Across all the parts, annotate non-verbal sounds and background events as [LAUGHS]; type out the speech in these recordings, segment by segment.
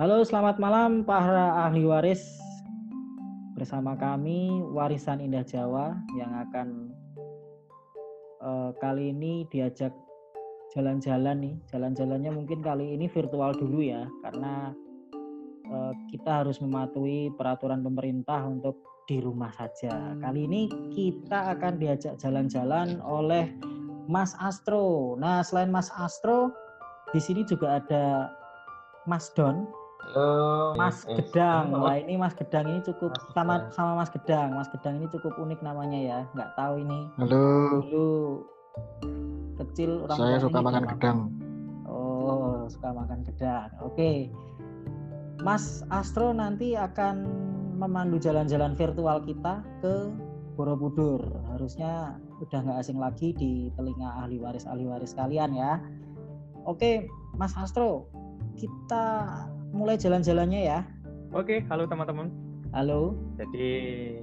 Halo, selamat malam para ahli waris. Bersama kami Warisan Indah Jawa yang akan uh, kali ini diajak jalan-jalan nih. Jalan-jalannya mungkin kali ini virtual dulu ya, karena uh, kita harus mematuhi peraturan pemerintah untuk di rumah saja. Kali ini kita akan diajak jalan-jalan oleh Mas Astro. Nah, selain Mas Astro, di sini juga ada Mas Don Oh, Mas yes, Gedang. Wah ini Mas Gedang ini cukup Mas sama Gedang. sama Mas Gedang. Mas Gedang ini cukup unik namanya ya. Nggak tahu ini. Halo. Dulu kecil orang Saya suka makan gedang. Oh, suka makan gedang. Oke. Mas Astro nanti akan memandu jalan-jalan virtual kita ke Borobudur. Harusnya udah nggak asing lagi di telinga ahli waris ahli waris kalian ya. Oke, Mas Astro, kita mulai jalan-jalannya ya. Oke, halo teman-teman. Halo. Jadi,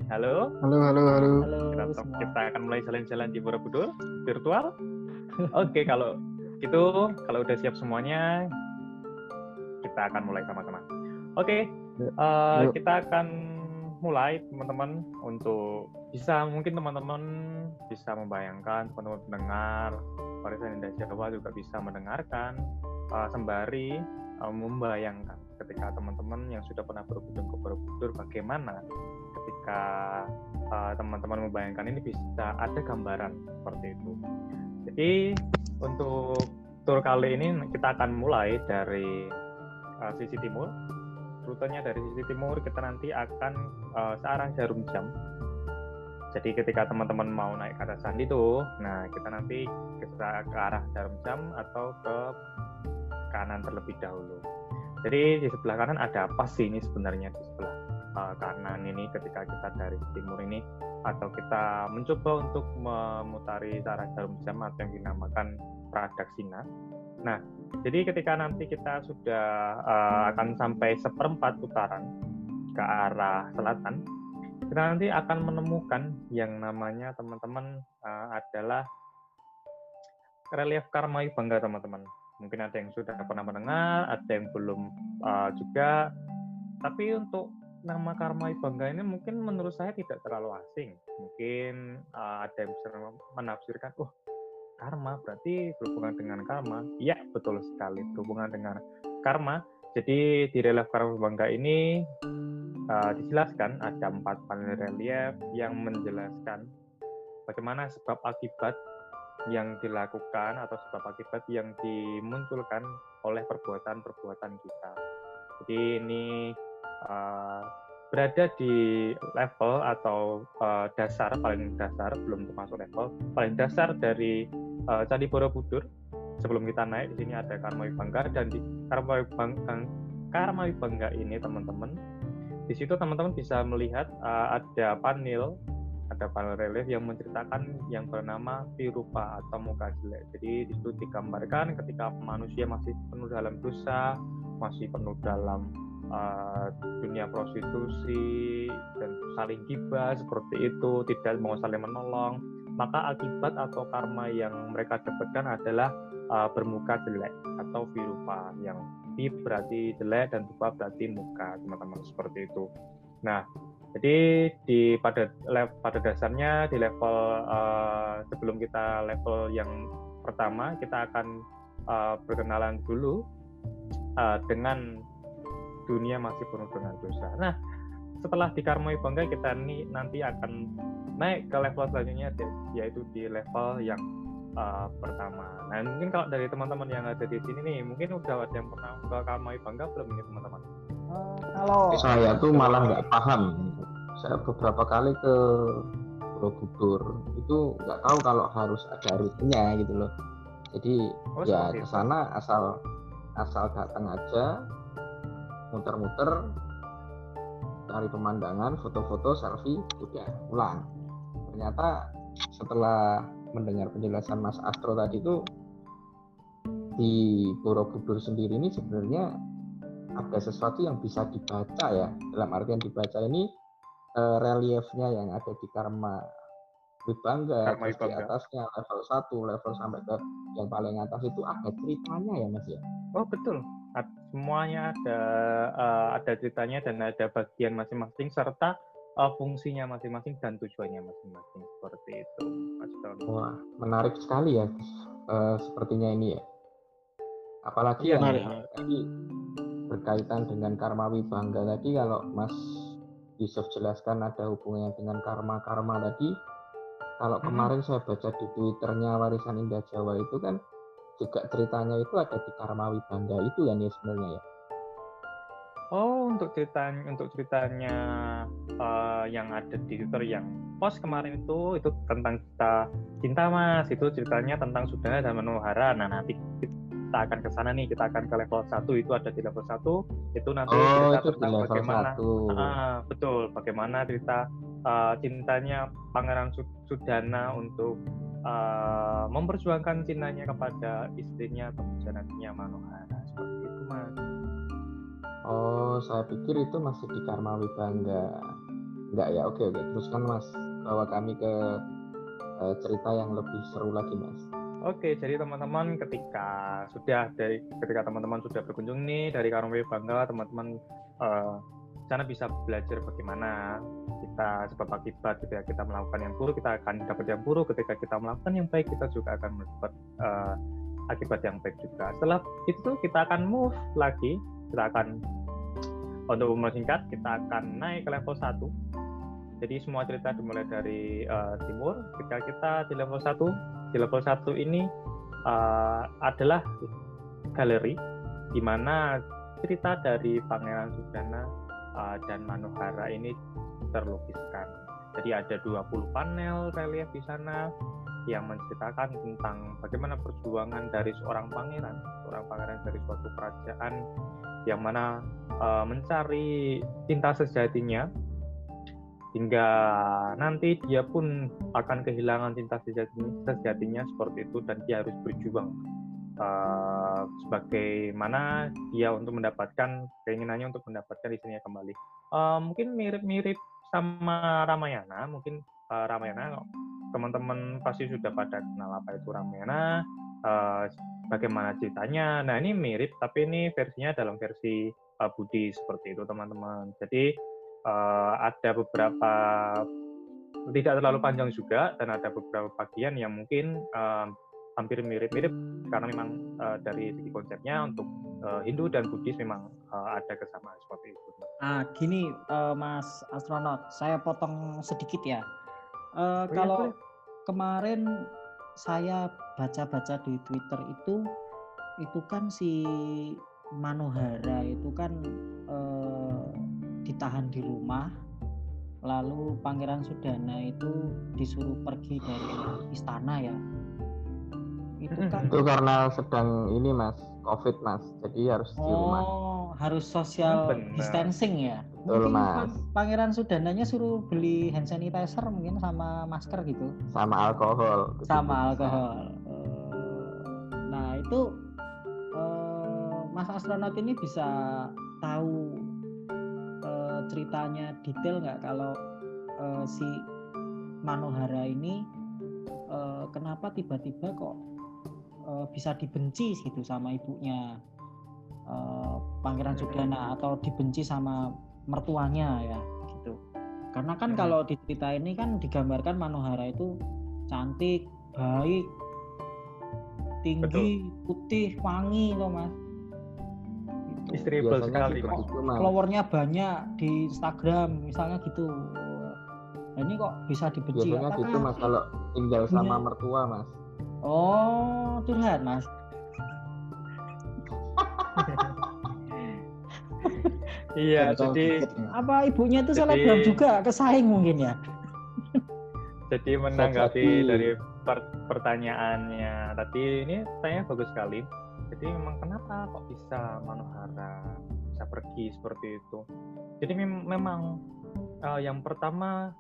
halo. Halo, halo, halo. Halo. Kita, kita akan mulai jalan-jalan di Borobudur virtual. [LAUGHS] Oke, kalau gitu, kalau udah siap semuanya, kita akan mulai sama-sama. Oke, uh, kita akan mulai teman-teman untuk bisa mungkin teman-teman bisa membayangkan teman-teman pendengar Warisan Indah Jawa juga bisa mendengarkan uh, sembari uh, membayangkan ketika teman-teman yang sudah pernah berkunjung ke Borobudur bagaimana ketika uh, teman-teman membayangkan ini bisa ada gambaran seperti itu. Jadi untuk tour kali ini kita akan mulai dari uh, sisi timur. Rutenya dari sisi timur kita nanti akan uh, searah jarum jam. Jadi ketika teman-teman mau naik ke atas sandi itu, nah kita nanti ke arah jarum jam atau ke kanan terlebih dahulu. Jadi di sebelah kanan ada apa sih ini sebenarnya di sebelah uh, kanan ini ketika kita dari timur ini atau kita mencoba untuk memutari arah jarum jam atau yang dinamakan pradaksina. Nah, jadi ketika nanti kita sudah uh, akan sampai seperempat putaran ke arah selatan, kita nanti akan menemukan yang namanya teman-teman uh, adalah relief Karmai Bangga teman-teman mungkin ada yang sudah pernah mendengar, ada yang belum uh, juga. Tapi untuk nama Karma Bangga ini mungkin menurut saya tidak terlalu asing. Mungkin uh, ada yang bisa menafsirkan, oh karma berarti berhubungan dengan karma. Iya, betul sekali berhubungan dengan karma. Jadi di relief Karma Bangga ini uh, dijelaskan ada empat panel relief yang menjelaskan bagaimana sebab akibat yang dilakukan atau sebab akibat yang dimunculkan oleh perbuatan-perbuatan kita. Jadi ini uh, berada di level atau uh, dasar paling dasar belum termasuk level paling dasar dari uh, Candi Borobudur. Sebelum kita naik di sini ada Karma Bangga dan di Karma Bangga Karma Bangga ini teman-teman di situ teman-teman bisa melihat uh, ada panel ada panel relief yang menceritakan yang bernama Pirupa atau muka jelek. Jadi di situ digambarkan ketika manusia masih penuh dalam dosa, masih penuh dalam uh, dunia prostitusi dan saling gibah seperti itu, tidak mau saling menolong, maka akibat atau karma yang mereka dapatkan adalah uh, bermuka jelek atau Pirupa yang pi berarti jelek dan rupa berarti muka teman-teman seperti itu. Nah, jadi di pada pada dasarnya di level uh, sebelum kita level yang pertama kita akan uh, berkenalan dulu uh, dengan dunia masih penuh dengan dosa. Nah, setelah di Karma Bangga kita nih nanti akan naik ke level selanjutnya yaitu di level yang uh, pertama. Nah, mungkin kalau dari teman-teman yang ada di sini nih, mungkin udah ada yang pernah ke Karma Bangga belum ini teman-teman? kalau saya tuh malah nggak paham saya beberapa kali ke Borobudur. Itu nggak tahu kalau harus ada rutenya gitu loh. Jadi oh, ya ke sana asal asal datang aja muter-muter cari pemandangan foto-foto selfie udah pulang. Ternyata setelah mendengar penjelasan Mas Astro tadi itu di Borobudur sendiri ini sebenarnya ada sesuatu yang bisa dibaca ya. Dalam artian dibaca ini uh, reliefnya yang ada di Karma Wibangga, Karma di atasnya level 1, level sampai ke yang paling atas itu ada ceritanya ya Mas ya? Oh betul, semuanya ada uh, ada ceritanya dan ada bagian masing-masing serta uh, fungsinya masing-masing dan tujuannya masing-masing seperti itu Mas. Wah menarik sekali ya uh, sepertinya ini ya apalagi ya, yang tadi berkaitan dengan karma wibangga tadi kalau Mas Yusuf jelaskan ada hubungannya dengan karma-karma tadi kalau kemarin saya baca di twitternya warisan indah Jawa itu kan juga ceritanya itu ada di Karma Wibanda itu kan ya sebenarnya ya. Oh, untuk ceritanya untuk ceritanya uh, yang ada di Twitter yang post kemarin itu itu tentang kita cinta Mas, itu ceritanya tentang sudah dan Manohara. Nah, nanti kita akan ke sana nih, kita akan ke level 1 itu ada di level 1 itu nanti oh, cerita itu tentang bagaimana uh, betul, bagaimana cerita uh, cintanya Pangeran Sudana untuk uh, memperjuangkan cintanya kepada istrinya atau pujanaannya Manohara seperti itu mas. Oh, saya pikir itu masih di Karma Wibangga. Enggak ya, oke oke. Teruskan mas, bawa kami ke uh, cerita yang lebih seru lagi mas. Oke, jadi teman-teman ketika sudah dari ketika teman-teman sudah berkunjung nih dari Karma Wibangga, teman-teman uh, sana bisa belajar bagaimana kita sebab akibat ketika kita melakukan yang buruk kita akan dapat yang buruk. Ketika kita melakukan yang baik kita juga akan mendapat uh, akibat yang baik juga. Setelah itu kita akan move lagi. Kita akan untuk umur singkat kita akan naik ke level 1 jadi semua cerita dimulai dari uh, timur. Ketika kita di level 1 di level 1 ini uh, adalah galeri di mana cerita dari Pangeran Sudana uh, dan Manohara ini terlukiskan. Jadi ada 20 panel relief di sana yang menceritakan tentang bagaimana perjuangan dari seorang pangeran, seorang pangeran dari suatu kerajaan yang mana uh, mencari cinta sejatinya hingga nanti dia pun akan kehilangan cinta sejatinya, seperti itu dan dia harus berjuang uh, sebagaimana dia untuk mendapatkan keinginannya untuk mendapatkan istrinya kembali. Uh, mungkin mirip-mirip sama Ramayana, mungkin uh, Ramayana teman-teman pasti sudah pada kenal apa itu Ramayana, uh, bagaimana ceritanya. Nah ini mirip, tapi ini versinya dalam versi uh, Budi seperti itu teman-teman. Jadi uh, ada beberapa tidak terlalu panjang juga dan ada beberapa bagian yang mungkin uh, hampir mirip-mirip karena memang uh, dari segi konsepnya untuk uh, Hindu dan Buddhis memang uh, ada kesamaan seperti itu. Ah, gini uh, Mas astronot, saya potong sedikit ya. Uh, oh, kalau ya, kemarin saya baca-baca di Twitter itu itu kan si Manohara itu kan uh, ditahan di rumah lalu Pangeran Sudana itu disuruh pergi dari istana ya. Itu kan itu karena sedang ini mas covid mas. Jadi harus oh, di rumah. oh harus social Bener. distancing ya. Betul, mungkin mas. pangeran sudananya suruh beli hand sanitizer mungkin sama masker gitu. Sama alkohol. Sama alkohol. Nah itu uh, mas astronot ini bisa tahu ceritanya detail nggak kalau uh, si Manohara ini uh, kenapa tiba-tiba kok uh, bisa dibenci gitu sama ibunya uh, Pangeran Sudana atau dibenci sama mertuanya ya gitu. Karena kan hmm. kalau di cerita ini kan digambarkan Manohara itu cantik, baik, tinggi, Betul. putih, wangi loh mas. Istrible sekali mas. Followernya banyak di Instagram misalnya gitu. Nah, ini kok bisa dibenci? Biasanya Apakah gitu mas kalau tinggal sama mertua mas. Oh, curhat, Mas. iya, jadi apa ibunya itu jadi, selebgram juga kesaing mungkin ya? jadi menanggapi dari per pertanyaannya tadi ini saya bagus sekali. Jadi memang kenapa kok bisa Manohara bisa pergi seperti itu? Jadi mem memang uh, yang pertama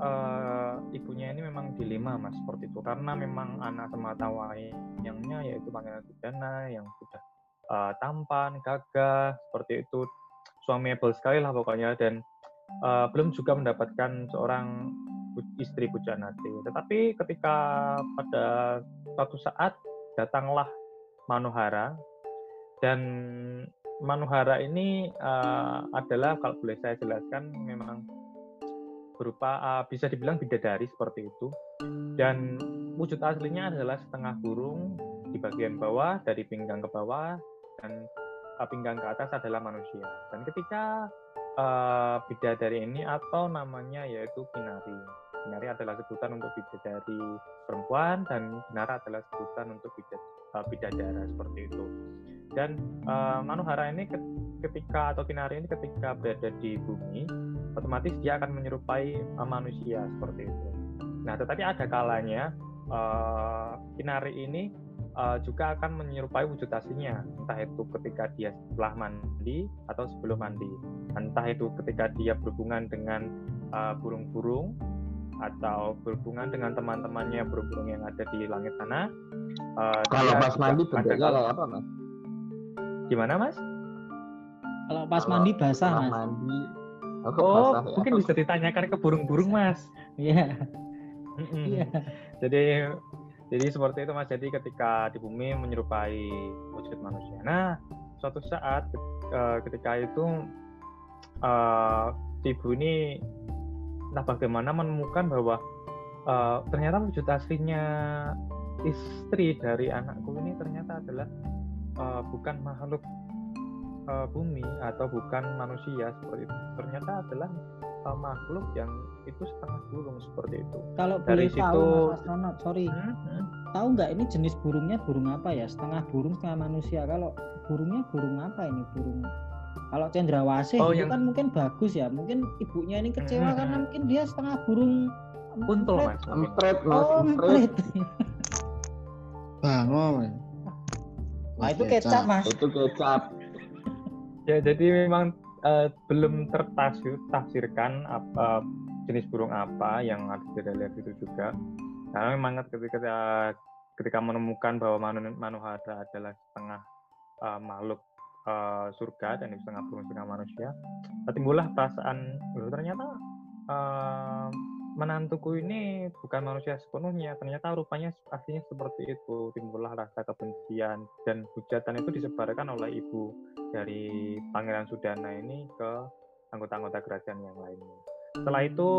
uh, ibunya ini memang dilema mas seperti itu karena memang anak semata wayangnya yaitu Pangeran Sudana yang sudah uh, tampan, gagah seperti itu suami able sekali lah pokoknya dan uh, belum juga mendapatkan seorang istri Pujanati. Tetapi ketika pada suatu saat datanglah Manohara dan Manuhara ini uh, adalah kalau boleh saya jelaskan memang berupa uh, bisa dibilang bidadari seperti itu. Dan wujud aslinya adalah setengah burung di bagian bawah dari pinggang ke bawah dan uh, pinggang ke atas adalah manusia. Dan ketika uh, bidadari ini atau namanya yaitu kinari kinari adalah sebutan untuk bidadari perempuan dan kinara adalah sebutan untuk bidadara seperti itu. Dan uh, Manuhara ini ketika atau Kinari ini ketika berada di bumi otomatis dia akan menyerupai uh, manusia seperti itu. Nah, tetapi ada kalanya uh, Kinari ini uh, juga akan menyerupai wujud aslinya, entah itu ketika dia setelah mandi atau sebelum mandi, entah itu ketika dia berhubungan dengan burung-burung uh, atau berhubungan dengan teman-temannya burung-burung yang ada di langit sana. Uh, Kalau pas mandi bentuknya kayak apa, Mas? Gimana mas? Kalau pas Kalau mandi basah mas. Mandi. Oh, oh basah, ya? mungkin bisa ditanyakan ke burung-burung mas. Iya. Iya. Jadi jadi seperti itu mas. Jadi ketika di bumi menyerupai wujud manusia. Nah suatu saat eh, ketika itu uh, ibu ini entah bagaimana menemukan bahwa uh, ternyata wujud aslinya istri dari anakku ini ternyata adalah uh, bukan makhluk uh, bumi atau bukan manusia seperti itu. Ternyata adalah uh, makhluk yang itu setengah burung seperti itu. Kalau Dari boleh situ, tahu Mas astronot, sorry, hmm, hmm. tahu nggak ini jenis burungnya burung apa ya? Setengah burung setengah manusia. Kalau burungnya burung apa ini burung? Kalau cendrawasih oh, itu yang... kan mungkin bagus ya. Mungkin ibunya ini kecewa hmm. karena mungkin dia setengah burung Untul mas. Empret mas. Oh, empret. Bangun. Nah, itu kecap, Mas. Itu kecap. ya, jadi memang uh, belum tertafsirkan apa jenis burung apa yang ada di relief itu juga. Karena memang ketika ketika menemukan bahwa manu, manuhara adalah setengah uh, makhluk uh, surga dan setengah burung setengah manusia, timbullah perasaan, ternyata uh, menantuku ini bukan manusia sepenuhnya ternyata rupanya aslinya seperti itu. Timbullah rasa kebencian dan hujatan itu disebarkan oleh ibu dari Pangeran Sudana ini ke anggota-anggota kerajaan yang lainnya. Setelah itu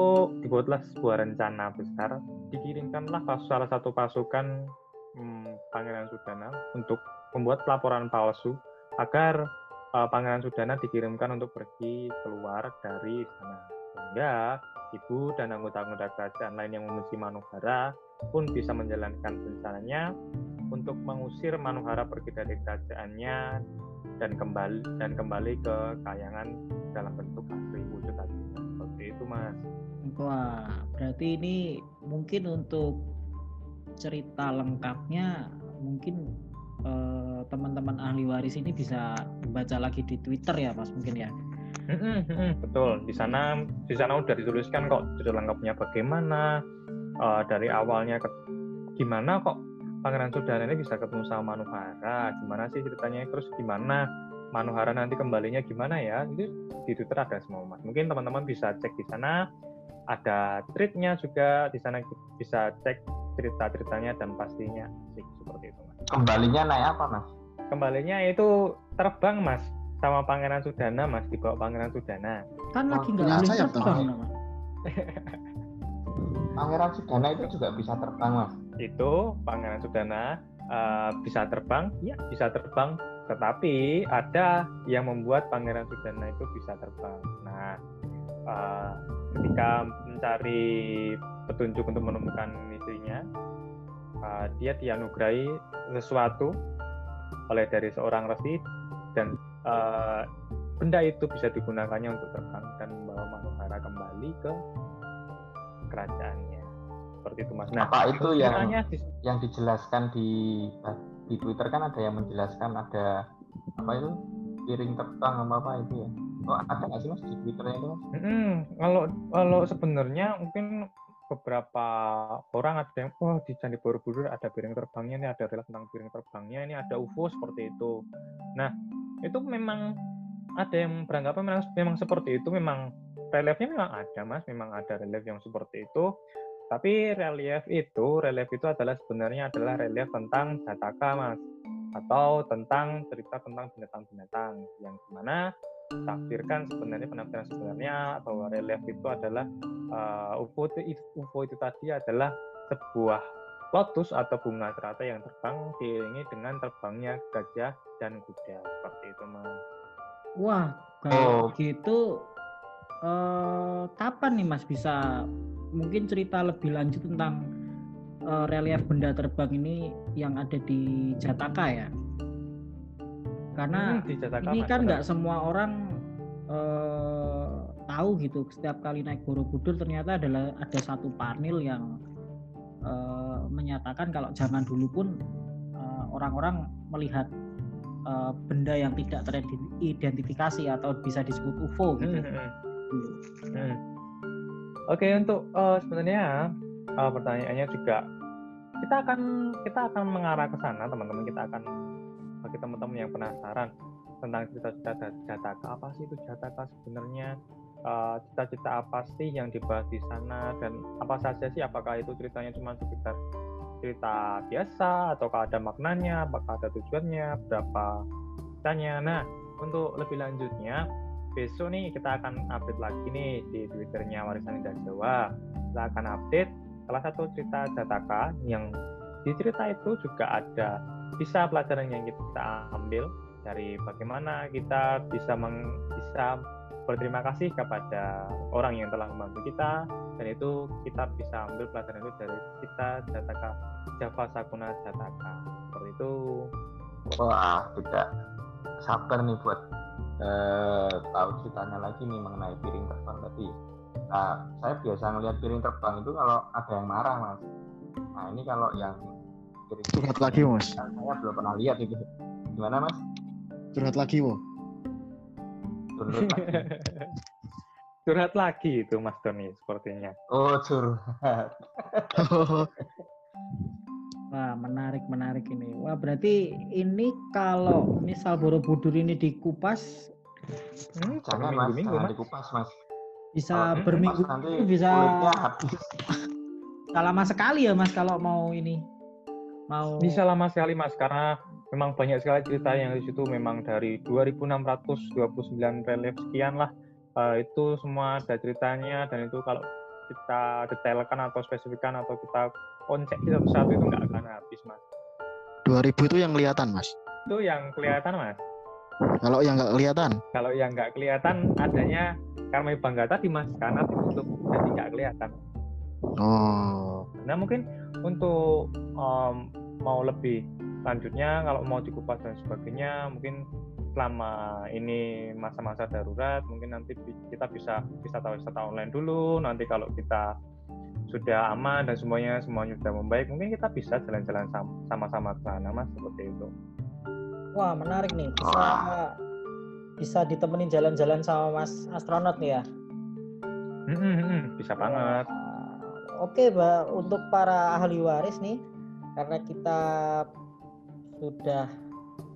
dibuatlah sebuah rencana besar dikirimkanlah salah satu pasukan hmm, Pangeran Sudana untuk membuat pelaporan palsu agar uh, Pangeran Sudana dikirimkan untuk pergi keluar dari sana sehingga ibu dan anggota-anggota kerajaan lain yang membenci Manuhara pun bisa menjalankan rencananya untuk mengusir Manuhara pergi dari kerajaannya dan kembali dan kembali ke kayangan dalam bentuk asli wujud aslinya seperti itu mas. Wah berarti ini mungkin untuk cerita lengkapnya mungkin eh, teman-teman ahli waris ini bisa baca lagi di Twitter ya mas mungkin ya? Betul. Di sana di sana udah dituliskan kok cerita lengkapnya bagaimana uh, dari awalnya ke, gimana kok Pangeran Sudana ini bisa ketemu sama Manuhara gimana sih ceritanya terus gimana Manuhara nanti kembalinya gimana ya? Itu di Twitter ada semua mas. Mungkin teman-teman bisa cek di sana. Ada tweetnya juga di sana bisa cek cerita-ceritanya dan pastinya sih seperti itu mas. Kembalinya naik apa mas? Kembalinya itu terbang mas sama Pangeran Sudana mas dibawa Pangeran Sudana. Kan oh, lagi nggak boleh terbang Pangeran Sudana itu juga bisa terbang mas? Itu Pangeran Sudana uh, bisa terbang? Ya bisa terbang. Tetapi ada yang membuat Pangeran Sudana itu bisa terbang. Nah uh, ketika mencari petunjuk untuk menemukan istrinya uh, dia dianugerahi sesuatu oleh dari seorang resi dan uh, benda itu bisa digunakannya untuk terbang dan membawa Manohara kembali ke kerajaannya seperti itu mas. Nah, apa itu yang di... yang dijelaskan di di Twitter kan ada yang menjelaskan ada apa itu piring terbang apa apa itu ya? Oh ada nggak sih mas di Twitter itu mas? Hmm, kalau kalau sebenarnya mungkin beberapa orang ada yang oh di Candi Borobudur ada piring terbangnya ini ada relak tentang piring terbangnya ini ada UFO seperti itu. Nah itu memang ada yang beranggapan memang, memang seperti itu memang reliefnya memang ada mas memang ada relief yang seperti itu tapi relief itu relief itu adalah sebenarnya adalah relief tentang Jataka mas atau tentang cerita tentang binatang-binatang yang di mana takdirkan sebenarnya penampilan sebenarnya atau relief itu adalah uh, UFO itu UFO itu tadi adalah sebuah lotus atau bunga teratai yang terbang diiringi dengan terbangnya gajah dan kuda seperti itu mas. Wah kalau oh. gitu uh, kapan nih mas bisa mungkin cerita lebih lanjut tentang uh, relief benda terbang ini yang ada di Jataka ya? Karena hmm, ini kan nggak semua orang uh, tahu gitu setiap kali naik Borobudur ternyata adalah ada satu panel yang uh, menyatakan kalau zaman dulu pun uh, orang-orang melihat uh, benda yang tidak teridentifikasi atau bisa disebut UFO gitu. Hmm. hmm, hmm. hmm. Oke okay, untuk uh, sebenarnya uh, pertanyaannya juga kita akan kita akan mengarah ke sana teman-teman kita akan bagi teman-teman yang penasaran tentang cerita-cerita Jataka apa sih itu Jataka sebenarnya? Uh, cita-cita apa sih yang dibahas di sana? Dan apa saja sih apakah itu ceritanya cuma sekitar cerita biasa ataukah ada maknanya apakah ada tujuannya berapa ceritanya nah untuk lebih lanjutnya besok nih kita akan update lagi nih di twitternya Warisan Indah Jawa. Kita akan update salah satu cerita Jataka yang di cerita itu juga ada bisa pelajaran yang kita ambil dari bagaimana kita bisa meng, bisa berterima kasih kepada orang yang telah membantu kita dan itu kita bisa ambil pelajaran itu dari kita Jataka Java Sakuna Jataka seperti itu. Wah tidak sabar nih buat eh, tahu ceritanya lagi nih mengenai piring terbang tadi. Nah saya biasa ngelihat piring terbang itu kalau ada yang marah mas. Nah ini kalau yang curhat lagi mas. Saya belum pernah lihat itu. Gimana mas? Curhat lagi wo. Curhat lagi. [LAUGHS] Curhat lagi itu mas Doni sepertinya. Oh curhat. [LAUGHS] Wah, menarik, menarik ini. Wah, berarti ini kalau misal Borobudur ini dikupas, hmm, jangan mas, minggu, jangan mas. dikupas mas. Bisa oh, berminggu, nanti bisa habis. [LAUGHS] lama sekali ya mas kalau mau ini mau bisa lama sekali mas karena memang banyak sekali cerita yang di situ. Memang dari 2629 relief sekian lah. Uh, itu semua ada ceritanya dan itu kalau kita detailkan atau spesifikkan atau kita konsep satu-satu itu nggak akan habis mas. 2000 itu yang kelihatan mas? Itu yang kelihatan mas. Kalau yang nggak kelihatan? Kalau yang nggak kelihatan adanya karena bangga tadi mas karena ditutup jadi nggak kelihatan. Oh. Nah mungkin untuk um, mau lebih lanjutnya kalau mau dikupas dan sebagainya mungkin selama ini masa-masa darurat mungkin nanti kita bisa bisa tahu wisata online dulu. Nanti kalau kita sudah aman dan semuanya semuanya sudah membaik mungkin kita bisa jalan-jalan sama-sama ke sana mas seperti itu. Wah menarik nih. Bisa bisa ditemenin jalan-jalan sama mas astronot nih ya? Hmm, hmm, hmm, bisa banget oke mbak untuk para ahli waris nih karena kita sudah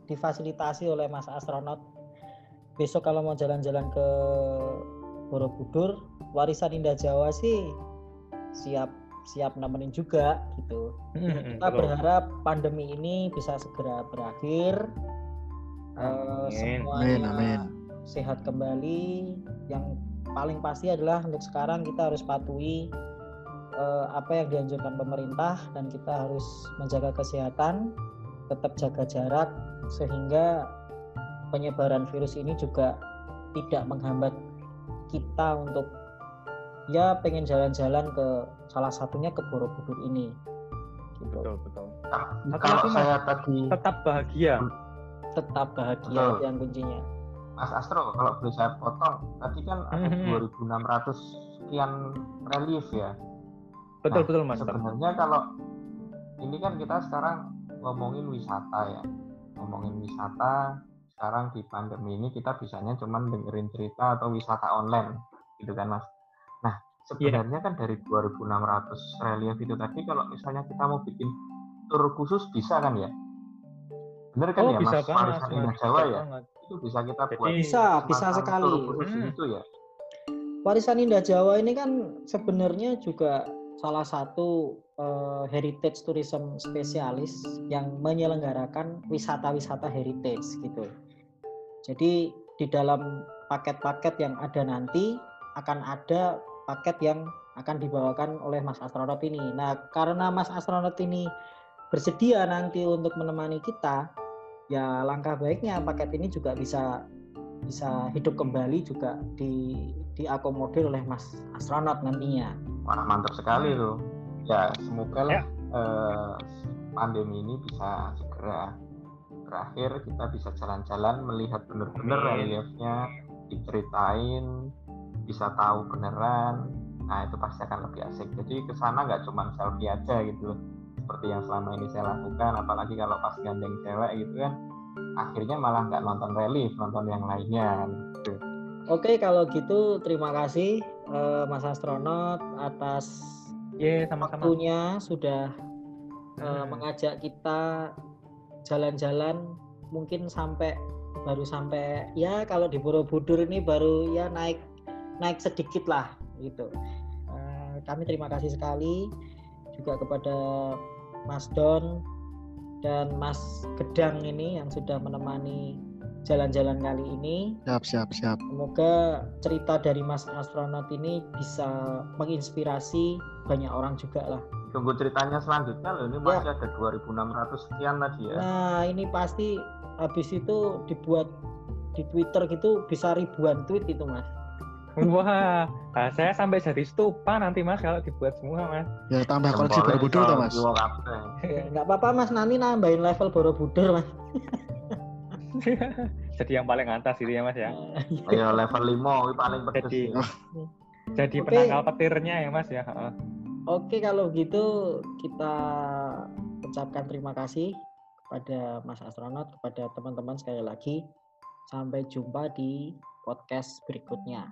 difasilitasi oleh Mas astronot. Besok kalau mau jalan-jalan ke Borobudur, warisan Indah Jawa sih siap siap nemenin juga gitu. Hmm, kita berharap pandemi ini bisa segera berakhir. Uh, semuanya amin, amin. sehat kembali. Yang paling pasti adalah untuk sekarang kita harus patuhi uh, apa yang dianjurkan pemerintah dan kita harus menjaga kesehatan tetap jaga jarak sehingga penyebaran virus ini juga tidak menghambat kita untuk ya pengen jalan-jalan ke salah satunya ke Borobudur ini. Gitu. Betul betul. Nah, kalau saya tadi tetap bahagia. Tetap bahagia betul. yang kuncinya. Mas Astro, kalau boleh saya potong, tadi kan ada mm -hmm. 2.600 sekian relief ya. Betul nah, betul Mas. Sebenarnya kalau ini kan kita sekarang ngomongin wisata ya. Ngomongin wisata sekarang di pandemi ini kita bisanya cuman dengerin cerita atau wisata online gitu kan mas? Nah sebenarnya yeah. kan dari 2.600 relief itu tadi kalau misalnya kita mau bikin tur khusus bisa kan ya? Bener kan oh, ya bisa mas? warisan indah Jawa ya? itu bisa kita buat bisa bisa sekali. hmm. itu ya? Warisan indah Jawa ini kan sebenarnya juga salah satu uh, heritage tourism spesialis yang menyelenggarakan wisata-wisata heritage gitu. Jadi di dalam paket-paket yang ada nanti akan ada paket yang akan dibawakan oleh Mas astronot ini. Nah, karena Mas astronot ini bersedia nanti untuk menemani kita, ya langkah baiknya paket ini juga bisa bisa hidup kembali juga di diakomodir oleh Mas astronot nantinya. Wah, mantap sekali loh. Ya, semoga lah ya. eh, pandemi ini bisa segera berakhir, kita bisa jalan-jalan melihat benar-benar reliefnya, diceritain, bisa tahu beneran. Nah itu pasti akan lebih asik. Jadi ke sana nggak cuma selfie aja gitu loh seperti yang selama ini saya lakukan. Apalagi kalau pas gandeng cewek gitu kan akhirnya malah nggak nonton relief nonton yang lainnya gitu. Oke kalau gitu terima kasih uh, Mas astronot atas yeah, sama-sama. waktunya sudah uh, mengajak kita jalan-jalan mungkin sampai baru sampai ya kalau di Borobudur ini baru ya naik naik sedikit lah gitu. Uh, kami terima kasih sekali juga kepada Mas Don dan Mas Gedang ini yang sudah menemani jalan-jalan kali ini. Siap, siap, siap. Semoga cerita dari Mas astronot ini bisa menginspirasi banyak orang juga lah. Tunggu ceritanya selanjutnya loh, ini masih ya. ada 2.600 sekian tadi ya. Nah, ini pasti habis itu dibuat di Twitter gitu bisa ribuan tweet itu Mas. Wah, nah, saya sampai jadi stupa nanti mas kalau dibuat semua mas. Ya tambah koleksi Borobudur tuh mas. Ya, nggak apa-apa mas, nanti nambahin level Borobudur mas. [LAUGHS] [LAUGHS] jadi yang paling atas itu ya mas ya. Ayo [LAUGHS] level 5 paling pedes. Jadi, jadi okay. penangkal petirnya ya mas ya. Oke kalau gitu kita ucapkan terima kasih kepada Mas Astronot, kepada teman-teman sekali lagi. Sampai jumpa di podcast berikutnya.